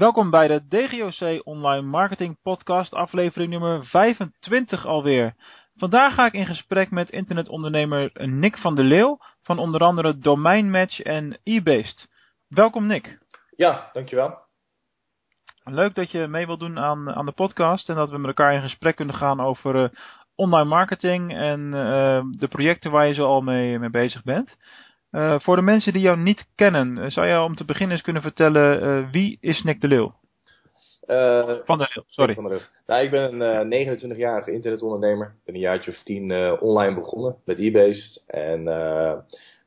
Welkom bij de DGOC Online Marketing Podcast, aflevering nummer 25 alweer. Vandaag ga ik in gesprek met internetondernemer Nick van der Leeuw van onder andere Domeinmatch en eBased. Welkom Nick. Ja, dankjewel. Leuk dat je mee wilt doen aan, aan de podcast en dat we met elkaar in gesprek kunnen gaan over uh, online marketing en uh, de projecten waar je zo al mee, mee bezig bent. Uh, voor de mensen die jou niet kennen, zou je om te beginnen eens kunnen vertellen wie is Nick de Leeuw? van der Leeuw, sorry. Van der Leeuw. Nou, ik ben een 29-jarige internetondernemer. Ik ben een jaartje of tien online begonnen met eBased en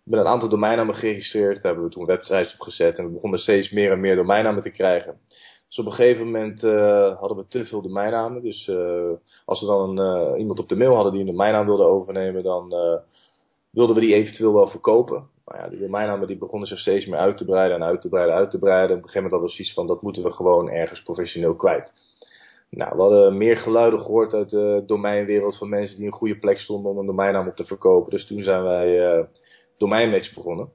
ik ben een aantal domeinnamen geregistreerd. Daar hebben we toen websites op gezet. En we begonnen steeds meer en meer domeinnamen te krijgen. Dus op een gegeven moment uh, hadden we te veel domeinnamen. Dus uh, als we dan uh, iemand op de mail hadden die een domeinnaam wilde overnemen, dan wilden we die eventueel wel verkopen. Maar ja, die domeinnamen die begonnen zich steeds meer uit te breiden en uit te breiden, uit te breiden. En op een gegeven moment hadden we zoiets van, dat moeten we gewoon ergens professioneel kwijt. Nou, we hadden meer geluiden gehoord uit de domeinwereld van mensen die een goede plek stonden om een domeinnaam op te verkopen. Dus toen zijn wij domeinmatch begonnen.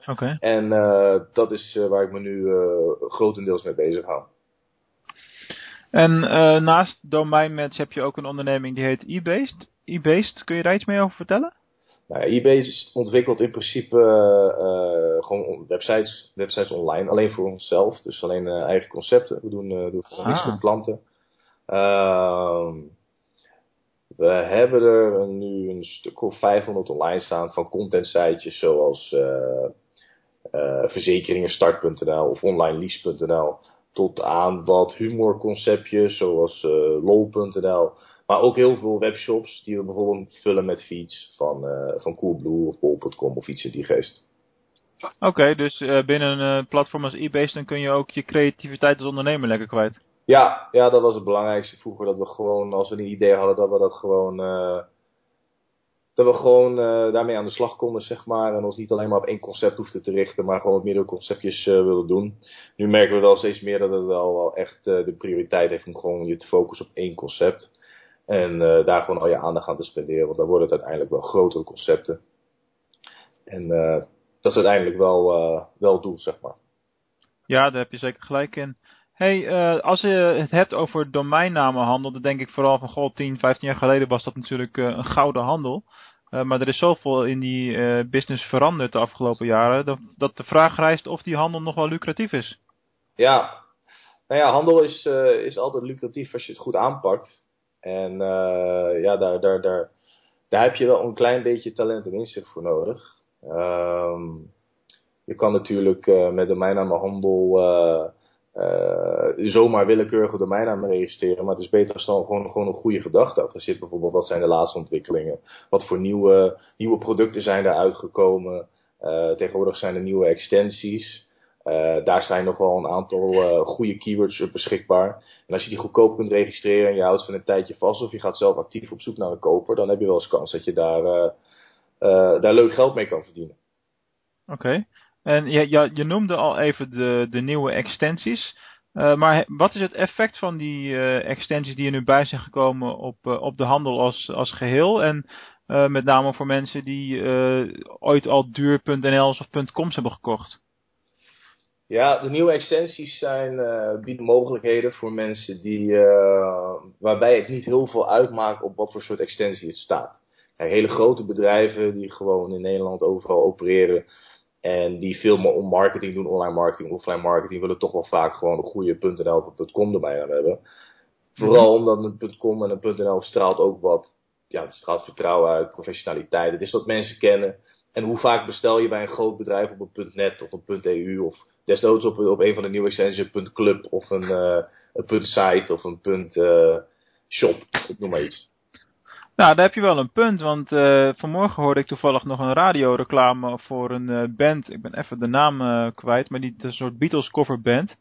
Oké. Okay. En uh, dat is uh, waar ik me nu grotendeels mee bezig hou. En naast domeinmatch heb je ook een onderneming die heet eBased. eBased, kun je daar iets meer over vertellen? Nou ja, eBased ontwikkelt in principe gewoon websites, websites online, alleen voor onszelf. Dus alleen eigen concepten. We doen, doen gewoon ah. niets met klanten. Ehm, we hebben er nu een stuk of 500 online staan van content sitejes zoals uh, uh, verzekeringensstart.nl of onlinelease.nl tot aan wat humorconceptjes zoals uh, lol.nl. Maar ook heel veel webshops die we bijvoorbeeld vullen met feeds van, van Coolblue of bol.com of iets in die geest. Oké, okay, dus binnen een platform als eBase dan kun je ook je creativiteit als ondernemer lekker kwijt. Ja, ja, dat was het belangrijkste vroeger. Dat we gewoon, als we een idee hadden, dat we dat gewoon. Uh, dat we gewoon daarmee aan de slag konden, zeg maar. En ons niet alleen maar op één concept hoefden te richten, maar gewoon wat meerdere conceptjes wilden doen. Nu merken we wel steeds meer dat het wel, wel echt de prioriteit heeft om gewoon je te focussen op één concept. En daar gewoon al je aandacht aan te spenderen, want dan worden het uiteindelijk wel grotere concepten. En dat is uiteindelijk wel, wel het doel, zeg maar. Ja, daar heb je zeker gelijk in. Hey, uh, als je het hebt over domeinnamenhandel, dan denk ik vooral van, goh, 10, 15 jaar geleden was dat natuurlijk uh, een gouden handel. Uh, maar er is zoveel in die business veranderd de afgelopen jaren, dat, dat de vraag rijst of die handel nog wel lucratief is. Ja, nou ja, handel is, is altijd lucratief als je het goed aanpakt. En ja, daar, daar, daar, daar heb je wel een klein beetje talent en inzicht voor nodig. Ehm, je kan natuurlijk met domeinnamenhandel uh, zomaar willekeurige domeinnamen registreren. Maar het is beter als dan gewoon, gewoon een goede gedachte achter zit. Bijvoorbeeld, wat zijn de laatste ontwikkelingen? Wat voor nieuwe, nieuwe producten zijn er uitgekomen? Tegenwoordig zijn er nieuwe extensies. Uh, daar zijn nog wel een aantal uh, goede keywords beschikbaar. En als je die goedkoop kunt registreren en je houdt ze een tijdje vast of je gaat zelf actief op zoek naar een koper, dan heb je wel eens kans dat je daar, daar leuk geld mee kan verdienen. Oké. En je, je, noemde al even de, de nieuwe extensies. Maar wat is het effect van die extensies die er nu bij zijn gekomen op, op de handel als, als geheel? En met name voor mensen die ooit al duur.nl's of .coms hebben gekocht. Ja, de nieuwe extensies zijn, bieden mogelijkheden voor mensen die, waarbij het niet heel veel uitmaakt op wat voor soort extensie het staat. Hele grote bedrijven die gewoon in Nederland overal opereren, en die veel meer marketing doen, online marketing, offline marketing, willen toch wel vaak gewoon een goede .nl of .com erbij hebben. Vooral mhm. omdat een .com en een .nl straalt ook wat, ja, het straalt vertrouwen uit, professionaliteit. Het is wat mensen kennen. En hoe vaak bestel je bij een groot bedrijf op een .net of een .eu of desnoods op, op een van de nieuwe extensies .club of een, uh, een .site of een uh, .shop, ik noem maar iets. Nou, daar heb je wel een punt, want uh, vanmorgen hoorde ik toevallig nog een radioreclame voor een band. Ik ben even de naam kwijt, maar die is een soort Beatles coverband.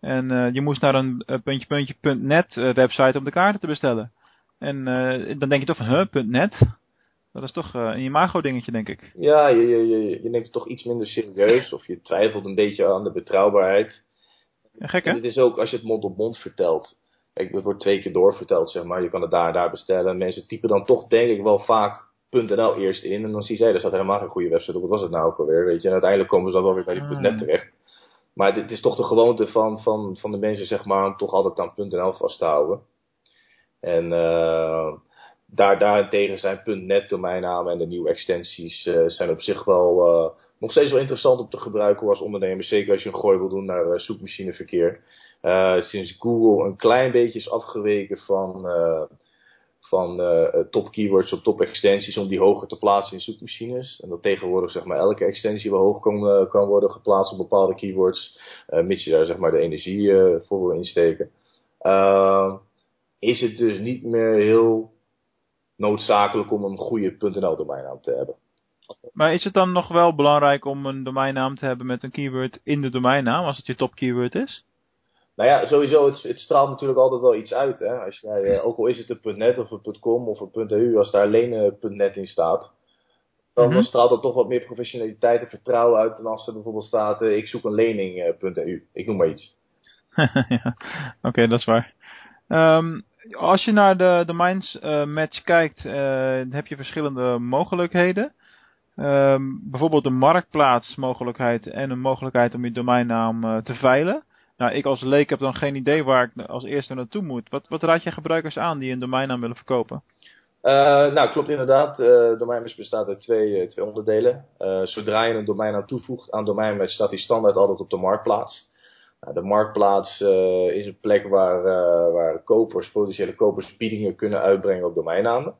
En je moest naar een puntje .net website om de kaarten te bestellen. En dan denk je toch van, huh, .net? Dat is toch een imago dingetje, denk ik. Ja, je, je, je, je neemt het toch iets minder serieus, of je twijfelt een beetje aan de betrouwbaarheid. Ja, gek hè? En het is ook als je het mond op mond vertelt Kijk, het wordt twee keer doorverteld, zeg maar. Je kan het daar en daar bestellen. Mensen typen dan toch, denk ik, wel vaak .nl eerst in. En dan zie je, er staat helemaal geen goede website op. Wat was het nou ook alweer, weet je. En uiteindelijk komen ze dan wel weer bij die ah. .net terecht. maar het is toch de gewoonte van, van, van de mensen, zeg maar, om toch altijd aan .nl vast te houden. En uh, daar, daarentegen zijn .net domeinnamen en de nieuwe extensies uh, zijn op zich wel uh, nog steeds wel interessant om te gebruiken als ondernemer. Zeker als je een gooi wil doen naar zoekmachineverkeer. sinds Google een klein beetje is afgeweken van van top keywords of top extensies om die hoger te plaatsen in zoekmachines. En dat tegenwoordig zeg maar elke extensie wel hoog kan, kan worden geplaatst op bepaalde keywords, mits je daar zeg maar de energie voor wil insteken. Is het dus niet meer heel noodzakelijk om een goede .nl domeinnaam te hebben. Maar is het dan nog wel belangrijk om een domeinnaam te hebben met een keyword in de domeinnaam, als het je top keyword is? Nou ja, sowieso, het, het, straalt natuurlijk altijd wel iets uit. Hè? Als jij, eh, ook al is het een .net of een .com of een .eu, als daar alleen een .net in staat, dan, mm straalt dat toch wat meer professionaliteit en vertrouwen uit dan als er bijvoorbeeld staat, uh, ik zoek een lening.eu. ik noem maar iets. ja, Oké, dat is waar. Um, als je naar de domains uh, match kijkt, uh, heb je verschillende mogelijkheden. Um, bijvoorbeeld een marktplaatsmogelijkheid en een mogelijkheid om je domeinnaam te veilen. Nou, ik als leek heb dan geen idee waar ik als eerste naartoe moet. Wat, wat raad je gebruikers aan die een domeinnaam willen verkopen? Nou, klopt inderdaad. Uh, domeinmatch bestaat uit twee, twee onderdelen. zodra je een domeinnaam toevoegt aan domeinmatch, staat die standaard altijd op de marktplaats. Nou, de marktplaats is een plek waar, waar kopers, potentiële kopers, biedingen kunnen uitbrengen op domeinnamen.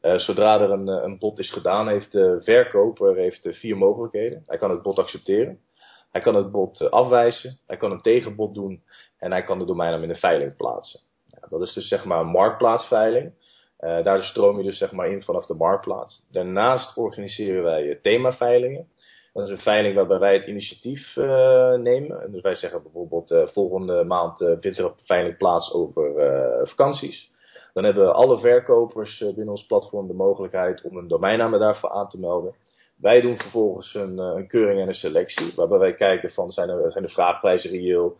zodra er een, een bod is gedaan, heeft de verkoper heeft, vier mogelijkheden. Hij kan het bod accepteren. Hij kan het bod eh, afwijzen, hij kan een tegenbod doen en hij kan de domeinnaam in de veiling plaatsen. Ja, dat is dus zeg maar een marktplaatsveiling. Daar stroom je dus zeg maar in vanaf de marktplaats. Daarnaast organiseren wij themaveilingen. Dat is een veiling waarbij wij het initiatief uh, nemen. Dus wij zeggen bijvoorbeeld volgende maand vindt er een veiling plaats over vakanties. Dan hebben alle verkopers binnen ons platform de mogelijkheid om een domeinnaam daarvoor aan te melden. Wij doen vervolgens een, eh, keuring en een selectie, waarbij wij kijken van zijn, er, zijn de vraagprijzen reëel,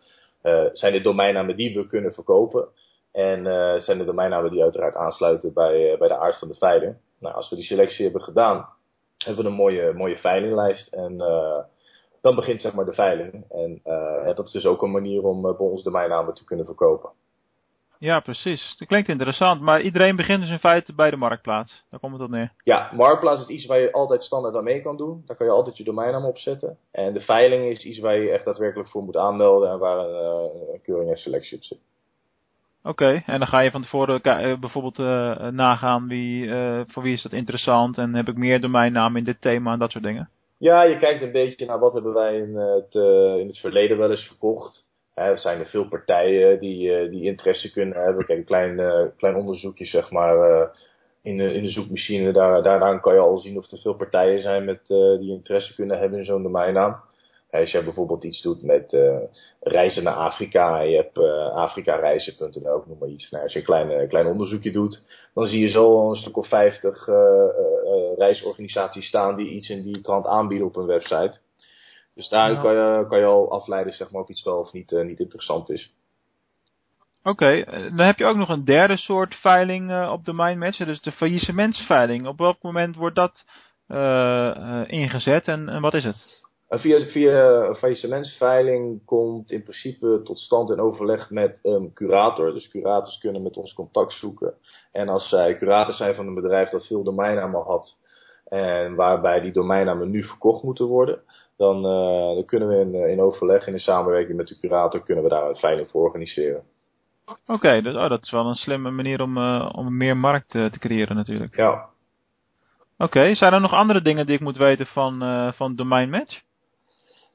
zijn de domeinnamen die we kunnen verkopen en zijn de domeinnamen die uiteraard aansluiten bij, bij de aard van de veiling. Nou, als we die selectie hebben gedaan, hebben we een mooie, mooie veilinglijst en dan begint zeg maar de veiling. En dat is dus ook een manier om bij ons domeinnamen te kunnen verkopen. Ja, precies. Dat klinkt interessant. Maar iedereen begint dus in feite bij de marktplaats. Daar komt het op neer. Ja, marktplaats is iets waar je altijd standaard aan mee kan doen. Daar kan je altijd je domeinnaam op zetten. En de veiling is iets waar je echt daadwerkelijk voor moet aanmelden. En waar een, een keuring en selectie op zit. Oké, en dan ga je van tevoren uh, bijvoorbeeld uh, nagaan wie, voor wie is dat interessant. En heb ik meer domeinnamen in dit thema en dat soort dingen. Ja, je kijkt een beetje naar wat hebben wij in het, in het verleden wel eens verkocht er zijn er veel partijen die, die interesse kunnen hebben. Kijk, een klein, klein onderzoekje, zeg maar, in, de, in de zoekmachine. Daar, daaraan kan je al zien of er veel partijen zijn met, die interesse kunnen hebben in zo'n domeinnaam. Als je bijvoorbeeld iets doet met reizen naar Afrika, je hebt afrikareizen.nl, noem maar iets. Nou, als je een klein, klein onderzoekje doet, dan zie je zo een stuk of 50 reisorganisaties staan die iets in die trant aanbieden op een website. Dus daar kan, je, kan je al afleiden zeg maar, of iets wel of niet, uh, niet interessant is. Oké, okay. Eh, dan heb je ook nog een derde soort veiling uh, op domeinmatch, dus de faillissementsveiling. Op welk moment wordt dat uh, ingezet en, en, wat is het? Via, via een faillissementsveiling komt in principe tot stand in overleg met een curator. Dus curators kunnen met ons contact zoeken. En als zij curator zijn van een bedrijf dat veel domeinnamen had, en waarbij die domeinnamen nu verkocht moeten worden, dan, uh, dan kunnen we in, eh, in overleg en in samenwerking met de curator kunnen we daar een veiling voor organiseren. Oké, okay, dus, oh, dat is wel een slimme manier om, uh, om meer markt uh, te creëren natuurlijk. Ja. Oké, okay, zijn er nog andere dingen die ik moet weten van, van Domain Match?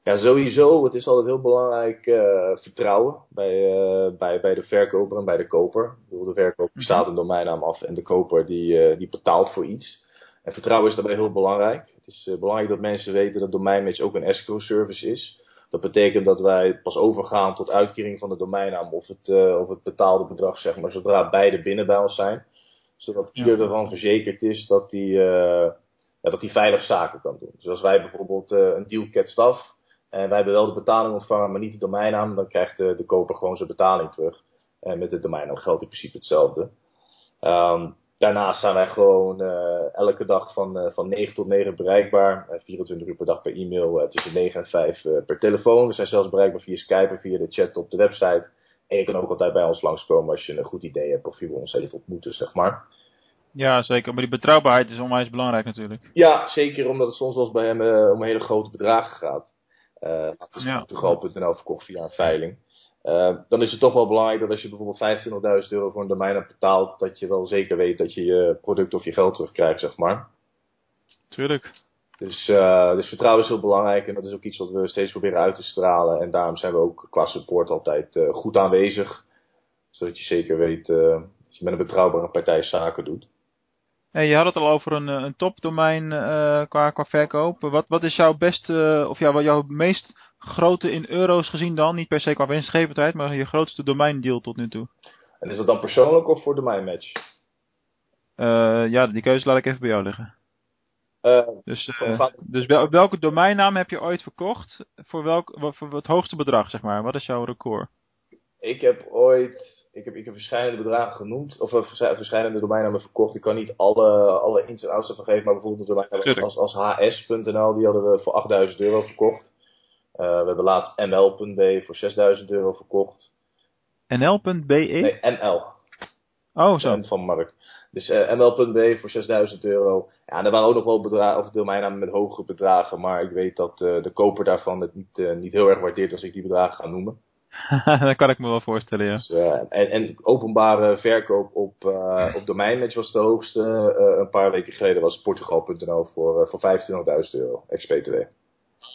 Ja, sowieso. Het is altijd heel belangrijk vertrouwen bij, bij, bij de verkoper en bij de koper. de verkoper mhm. staat een domeinnaam af en de koper die, die betaalt voor iets. En vertrouwen is daarbij heel belangrijk. Het is belangrijk dat mensen weten dat domeinmatch ook een escrow service is. Dat betekent dat wij pas overgaan tot uitkering van de domeinnaam of het, of het betaalde bedrag, zeg maar, zodra beide binnen bij ons zijn. Zodat ieder ervan verzekerd is dat die, ja, dat die veilig zaken kan doen. Dus als wij bijvoorbeeld een deal ketst af en wij hebben wel de betaling ontvangen, maar niet de domeinnaam, dan krijgt de, de koper gewoon zijn betaling terug. En met de domeinnaam geldt in principe hetzelfde. Um, daarnaast zijn wij gewoon elke dag van, van 9 tot 9 bereikbaar. 24 uur per dag per e-mail, tussen 9 en 5 per telefoon. We zijn zelfs bereikbaar via Skype en via de chat op de website. En je kan ook altijd bij ons langskomen als je een goed idee hebt of je wil ons even ontmoeten, zeg maar. Ja, zeker. Maar die betrouwbaarheid is onwijs belangrijk natuurlijk. Ja, zeker omdat het soms wel eens bij hem om hele grote bedragen gaat. Uh, ja. Verkocht via een veiling. Uh, dan is het toch wel belangrijk dat als je bijvoorbeeld 25.000 euro voor een domein hebt betaald, dat je wel zeker weet dat je je product of je geld terugkrijgt, zeg maar. Tuurlijk. Dus, uh, dus vertrouwen is heel belangrijk en dat is ook iets wat we steeds proberen uit te stralen. En daarom zijn we ook qua support altijd uh, goed aanwezig. Zodat je zeker weet dat je met een betrouwbare partij zaken doet. Hey, je had het al over een, een topdomein qua, qua verkoop. Wat, wat is jouw beste, of ja, wat jouw meest grote in euro's gezien dan? Niet per se qua winstgevendheid, maar je grootste domeindeal tot nu toe. En is dat dan persoonlijk of voor domeinmatch? ja, die keuze laat ik even bij jou liggen. Uh, dus dus wel, welke domeinnaam heb je ooit verkocht? Voor, welk, voor het hoogste bedrag, zeg maar? Wat is jouw record? Ik heb ooit, ik heb, ik heb verschillende bedragen genoemd, of uh, verschillende domeinnamen verkocht. Ik kan niet alle, alle ins en outs ervan geven, maar bijvoorbeeld een domein als, als hs.nl, die hadden we voor 8000 euro verkocht. we hebben laatst ml.be voor 6000 euro verkocht. nl.be? Nee, nl. Oh, zo. Van Markt. Dus uh, eh, ml.b voor 6000 euro. Ja, en er waren ook nog wel bedragen, of domeinnamen met hogere bedragen. Maar ik weet dat uh, de koper daarvan het niet, niet heel erg waardeert als ik die bedragen ga noemen. dat kan ik me wel voorstellen, ja. Dus, en, en, openbare verkoop op, op domeinmatch was de hoogste. een paar weken geleden was Portugal.nl voor, voor 25.000 euro, ex-BTW.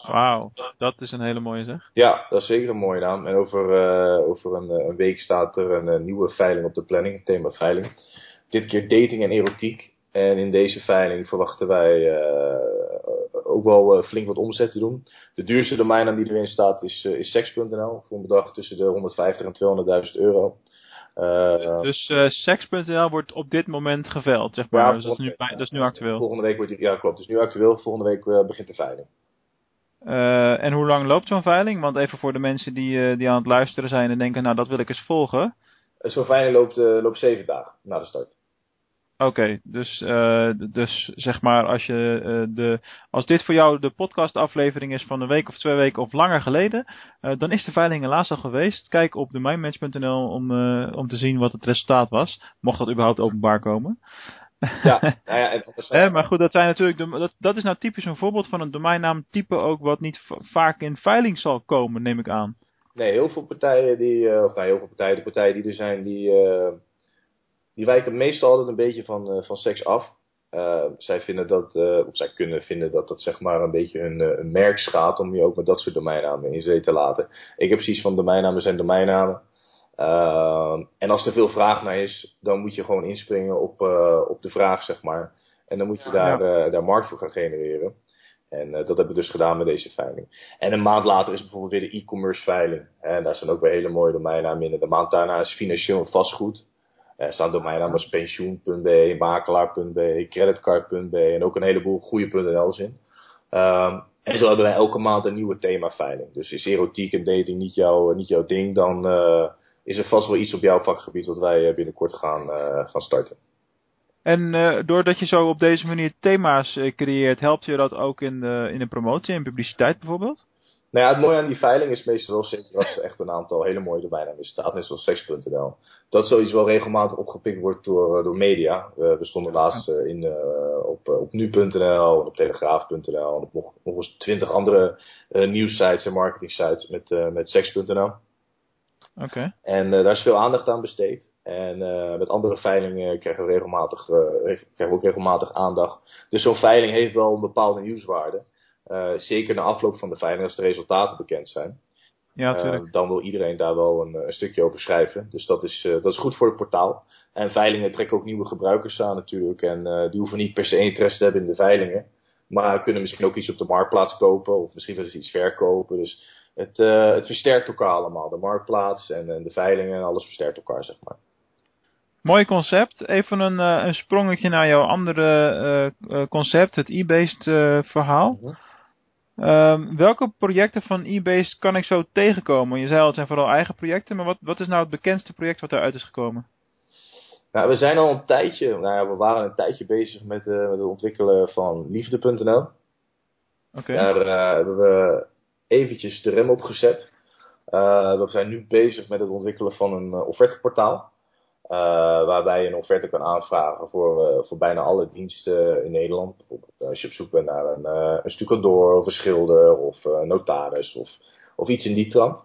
Wauw, dat is een hele mooie zeg. Ja, dat is zeker een mooie naam. En over, uh, over een, een, week staat er een, een, nieuwe veiling op de planning, thema veiling. Dit keer dating en erotiek. En in deze veiling verwachten wij uh, ook wel uh, flink wat omzet te doen. De duurste domeinnaam die erin staat is, is sex.nl. Voor een bedrag tussen de 150 en 200.000 euro. dus sex.nl wordt op dit moment geveld, zeg maar. Ja, dus dat is, nu, dat is nu actueel. Volgende week wordt die, ja klopt, dus nu actueel. Volgende week begint de veiling. Uh, en hoe lang loopt zo'n veiling? Want even voor de mensen die, uh, die aan het luisteren zijn en denken, nou dat wil ik eens volgen. Zo'n veiling loopt, uh, loopt zeven dagen na de start. Oké, okay, dus, dus zeg maar als, je, de, als dit voor jou de podcastaflevering is van een week of twee weken of langer geleden, dan is de veiling helaas al geweest. Kijk op de om, om te zien wat het resultaat was, mocht dat überhaupt openbaar komen. Ja, nou ja maar goed, dat, zijn natuurlijk de, dat, dat is nou typisch een voorbeeld van een domeinnaam type ook wat niet vaak in veiling zal komen, neem ik aan. Nee, heel veel partijen die, of nou heel veel partijen, de partijen die er zijn, die, die wijken meestal altijd een beetje van, uh, van seks af. zij vinden dat, of zij kunnen vinden dat dat zeg maar een beetje hun, een merk schaadt om je ook met dat soort domeinnamen in zee te laten. Ik heb precies van domeinnamen zijn domeinnamen. Uh, en als er veel vraag naar is, dan moet je gewoon inspringen op, uh, op de vraag, zeg maar. En dan moet je daar, ja. uh, daar markt voor gaan genereren. En dat hebben we dus gedaan met deze veiling. En een maand later is bijvoorbeeld weer de e-commerce veiling. En daar zijn ook weer hele mooie domeinnamen in. De maand daarna is financieel vastgoed. Er staan domeinnamen pensioen.be, makelaar.be, creditcard.be en ook een heleboel goede .nl's in. Um, en zo hebben wij elke maand een nieuwe themaveiling. Dus is erotiek en dating niet, jou, niet jouw ding, dan is er vast wel iets op jouw vakgebied wat wij eh, binnenkort gaan, eh, gaan starten. En uh, doordat je zo op deze manier thema's uh, creëert, helpt je dat ook in de, in de promotie en publiciteit bijvoorbeeld? Nou ja, het mooie aan die veiling is meestal wel zeker als er echt een aantal hele mooie domeinnamen staat, net zoals sex.nl. Dat zoiets wel regelmatig opgepikt wordt door, door media. we stonden laatst in, op, op nu.nl, op telegraaf.nl en op nog, nog eens twintig andere nieuwsites en marketing met, met sex.nl. Okay. En daar is veel aandacht aan besteed. En uh, met andere veilingen krijgen we, regelmatig, uh, krijgen we ook regelmatig aandacht. Dus zo'n veiling heeft wel een bepaalde nieuwswaarde. Zeker na afloop van de veiling, als de resultaten bekend zijn. Ja, natuurlijk. dan wil iedereen daar wel een, een, stukje over schrijven. Dus dat is, dat is goed voor het portaal. En veilingen trekken ook nieuwe gebruikers aan natuurlijk. En die hoeven niet per se interesse te hebben in de veilingen. Maar kunnen misschien ook iets op de marktplaats kopen. Of misschien wel eens iets verkopen. Dus het, uh, het versterkt elkaar allemaal. De marktplaats en, en, de veilingen en alles versterkt elkaar, zeg maar. Mooi concept. Even een, uh, een sprongetje naar jouw andere uh, concept, het e-based verhaal. Mm -hmm. Welke projecten van e-based kan ik zo tegenkomen? Je zei al, het zijn vooral eigen projecten, maar wat, wat is nou het bekendste project wat eruit is gekomen? Nou, we zijn al een tijdje, nou ja, we waren een tijdje bezig met, met het ontwikkelen van liefde.nl. Daar hebben we eventjes de rem op gezet. we zijn nu bezig met het ontwikkelen van een offerteportaal. Uh, waarbij je een offerte kan aanvragen voor, uh, voor bijna alle diensten in Nederland. Bijvoorbeeld als je op zoek bent naar een, een stucadoor of een schilder of een notaris of, of iets in die trant.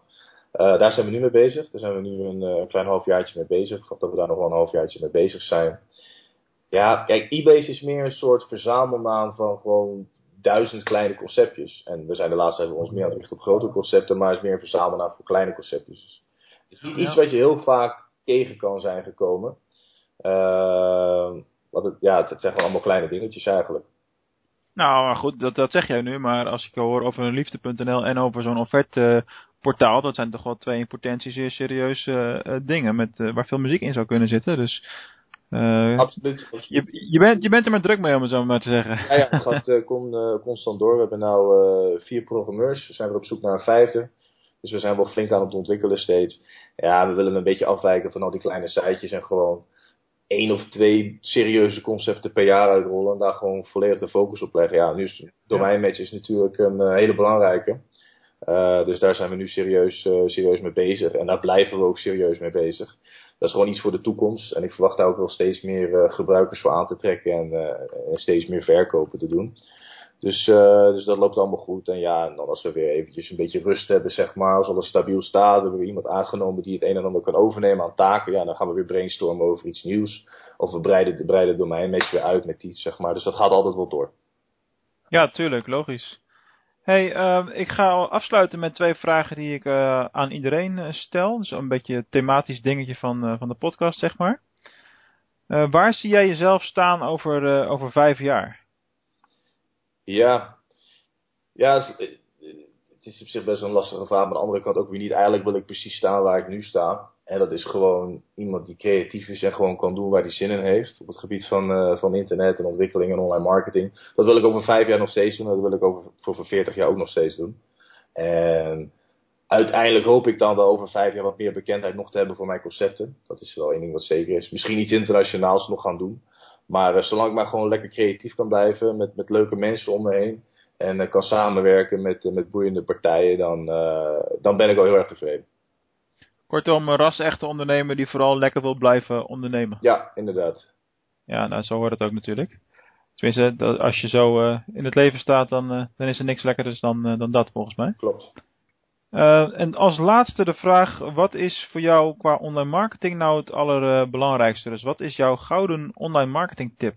daar zijn we nu mee bezig. Daar zijn we nu een, een klein halfjaartje mee bezig. Of dat we daar nog wel een halfjaartje mee bezig zijn. Ja, kijk, eBase is meer een soort verzamelnaam van gewoon duizend kleine conceptjes. En we zijn de laatste tijd ons meer aan het richten op grote concepten, maar het is meer een verzamelnaam voor kleine conceptjes. Dus het is niet iets wat je heel vaak tegen kan zijn gekomen. Uh, wat het, ja, het zijn gewoon allemaal kleine dingetjes eigenlijk. Nou, goed, dat, dat zeg jij nu, maar als ik hoor over een liefde.nl en over zo'n offerte portaal, dat zijn toch wel twee in potentie zeer serieuze uh, dingen met, uh, waar veel muziek in zou kunnen zitten. Dus uh, absoluut. absoluut. Je, je, bent, je bent er maar druk mee, om het zo maar te zeggen. Ja, ja het gaat con, constant door. We hebben nu vier programmeurs. We zijn weer op zoek naar een vijfde. Dus we zijn wel flink aan het ontwikkelen steeds. Ja, we willen een beetje afwijken van al die kleine sitejes en gewoon één of twee serieuze concepten per jaar uitrollen en daar gewoon volledig de focus op leggen. Ja, nu is domeinmatch is natuurlijk een uh, hele belangrijke. Uh, dus daar zijn we nu serieus, uh, serieus mee bezig en daar blijven we ook serieus mee bezig. Dat is gewoon iets voor de toekomst en ik verwacht daar ook wel steeds meer gebruikers voor aan te trekken en, en steeds meer verkopen te doen. Dus, uh, dus dat loopt allemaal goed. En ja, en dan als we weer eventjes een beetje rust hebben, zeg maar, als alles stabiel staat, hebben we iemand aangenomen die het een en ander kan overnemen aan taken, ja, dan gaan we weer brainstormen over iets nieuws. Of we breiden, de breiden het domein weer uit met iets, zeg maar. Dus dat gaat altijd wel door. Ja, tuurlijk, logisch. Hey, uh, ik ga afsluiten met twee vragen die ik uh, aan iedereen uh, stel. Dus een beetje thematisch dingetje van, van de podcast, zeg maar. waar zie jij jezelf staan over, over vijf jaar? Ja, ja het is op zich best een lastige vraag. Maar aan de andere kant ook weer niet. Eigenlijk wil ik precies staan waar ik nu sta. En dat is gewoon iemand die creatief is en gewoon kan doen waar hij zin in heeft. Op het gebied van, uh, van internet en ontwikkeling en online marketing. Dat wil ik over vijf jaar nog steeds doen. Dat wil ik over, voor 40 jaar ook nog steeds doen. En uiteindelijk hoop ik dan wel over vijf jaar wat meer bekendheid nog te hebben voor mijn concepten. Dat is wel één ding wat zeker is. Misschien iets internationaals nog gaan doen. Maar uh, zolang ik maar gewoon lekker creatief kan blijven met, met leuke mensen om me heen. En uh, kan samenwerken met, uh, met boeiende partijen, dan, dan ben ik al heel erg tevreden. Kortom, een ras-echte ondernemer die vooral lekker wil blijven ondernemen. Ja, inderdaad. Ja, nou zo hoort het ook natuurlijk. Tenminste, als je zo in het leven staat, dan, dan is er niks lekkerders dan, dan dat volgens mij. Klopt. Uh, en als laatste de vraag, wat is voor jou qua online marketing nou het allerbelangrijkste? Dus wat is jouw gouden online marketing tip?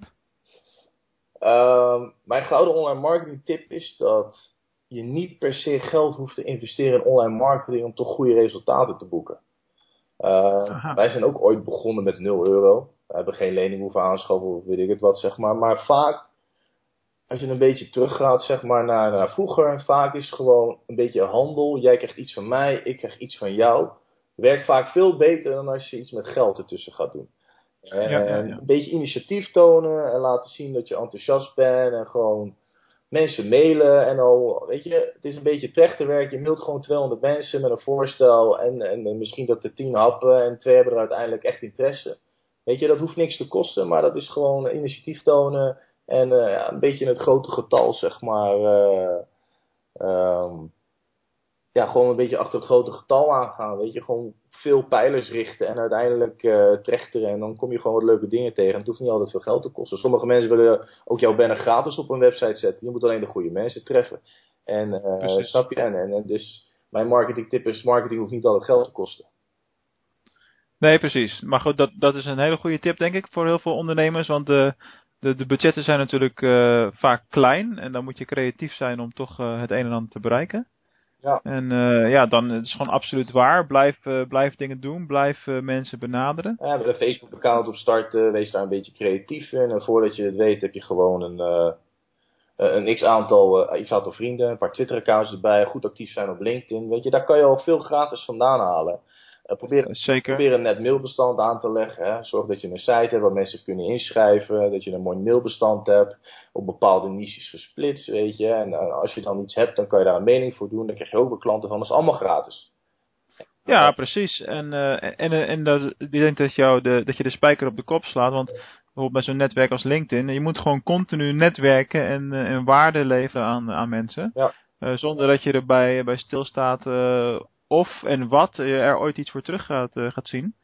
Uh, mijn gouden online marketing tip is dat je niet per se geld hoeft te investeren in online marketing om toch goede resultaten te boeken. Uh, wij zijn ook ooit begonnen met 0 euro. We hebben geen lening hoeven aanschaffen of weet ik het wat, zeg maar. Maar vaak als je een beetje teruggaat zeg maar, naar, naar vroeger, vaak is het gewoon een beetje handel. Jij krijgt iets van mij, ik krijg iets van jou. Werkt vaak veel beter dan als je iets met geld ertussen gaat doen. En ja, ja, ja. Een beetje initiatief tonen en laten zien dat je enthousiast bent en gewoon mensen mailen en al, weet je, het is een beetje trechterwerk. Je mailt gewoon 200 mensen met een voorstel en, en, en misschien dat er 10 happen en twee hebben er uiteindelijk echt interesse. Weet je, dat hoeft niks te kosten, maar dat is gewoon initiatief tonen en uh, ja, een beetje het grote getal, zeg maar. Uh, um, ja, gewoon een beetje achter het grote getal aangaan. Weet je, gewoon veel pijlers richten en uiteindelijk uh, trechteren. En dan kom je gewoon wat leuke dingen tegen. En het hoeft niet altijd veel geld te kosten. Sommige mensen willen ook jouw banner gratis op een website zetten. Je moet alleen de goede mensen treffen. En snap je? En, en, dus mijn marketing tip is: marketing hoeft niet altijd geld te kosten. Nee, precies. Maar goed, dat, dat is een hele goede tip, denk ik, voor heel veel ondernemers. Want uh, de, de budgetten zijn natuurlijk uh, vaak klein en dan moet je creatief zijn om toch uh, het een en ander te bereiken. Ja. En uh, ja, dan is het gewoon absoluut waar. Blijf, blijf dingen doen, blijf mensen benaderen. Ja, met een Facebook-account op starten, wees daar een beetje creatief in. En voordat je het weet heb je gewoon een, een x-aantal, x-aantal vrienden, een paar Twitter-accounts erbij, goed actief zijn op LinkedIn. Weet je, daar kan je al veel gratis vandaan halen. Uh, probeer, Zeker. probeer een net mailbestand aan te leggen. Hè. Zorg dat je een site hebt waar mensen kunnen inschrijven. Dat je een mooi mailbestand hebt. Op bepaalde niches gesplitst, weet je. En uh, als je dan iets hebt, dan kan je daar een mening voor doen. Dan krijg je ook weer klanten van. Dat is allemaal gratis. Ja, precies. En, en, en dat, ik denk dat, jou de, dat je de spijker op de kop slaat. Want bijvoorbeeld bij zo'n netwerk als LinkedIn, je moet gewoon continu netwerken en, en waarde leveren aan, aan mensen. Ja. zonder dat je erbij bij stilstaat of en wat je er ooit iets voor terug gaat, gaat zien.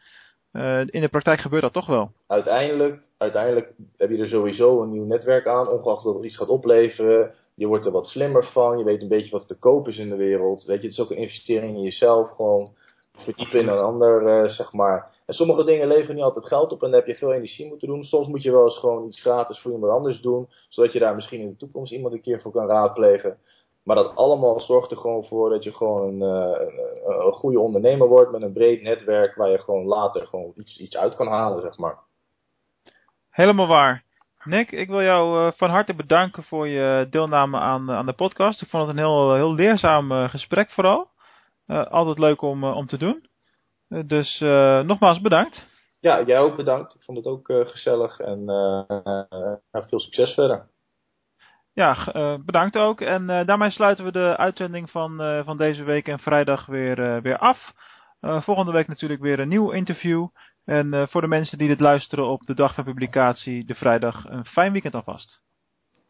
in de praktijk gebeurt dat toch wel. Uiteindelijk, uiteindelijk heb je er sowieso een nieuw netwerk aan, ongeacht dat het iets gaat opleveren. Je wordt er wat slimmer van, je weet een beetje wat te koop is in de wereld. Weet je, het is ook een investering in jezelf, gewoon verdiepen in een ander, zeg maar. En sommige dingen leveren niet altijd geld op en daar heb je veel energie moeten doen. Soms moet je wel eens gewoon iets gratis voor iemand anders doen, zodat je daar misschien in de toekomst iemand een keer voor kan raadplegen. Maar dat allemaal zorgt er gewoon voor dat je gewoon een, een, een goede ondernemer wordt met een breed netwerk waar je gewoon later gewoon iets, iets uit kan halen, zeg maar. Helemaal waar. Nick, ik wil jou uh, van harte bedanken voor je deelname aan, aan de podcast. Ik vond het een heel, heel leerzaam gesprek vooral. Uh, altijd leuk om, om te doen. dus nogmaals bedankt. Ja, jij ook bedankt. Ik vond het ook gezellig en veel succes verder. Ja, bedankt ook. En daarmee sluiten we de uitzending van, van deze week en vrijdag weer, weer af. volgende week natuurlijk weer een nieuw interview. En voor de mensen die dit luisteren op de dag van publicatie, de vrijdag, een fijn weekend alvast.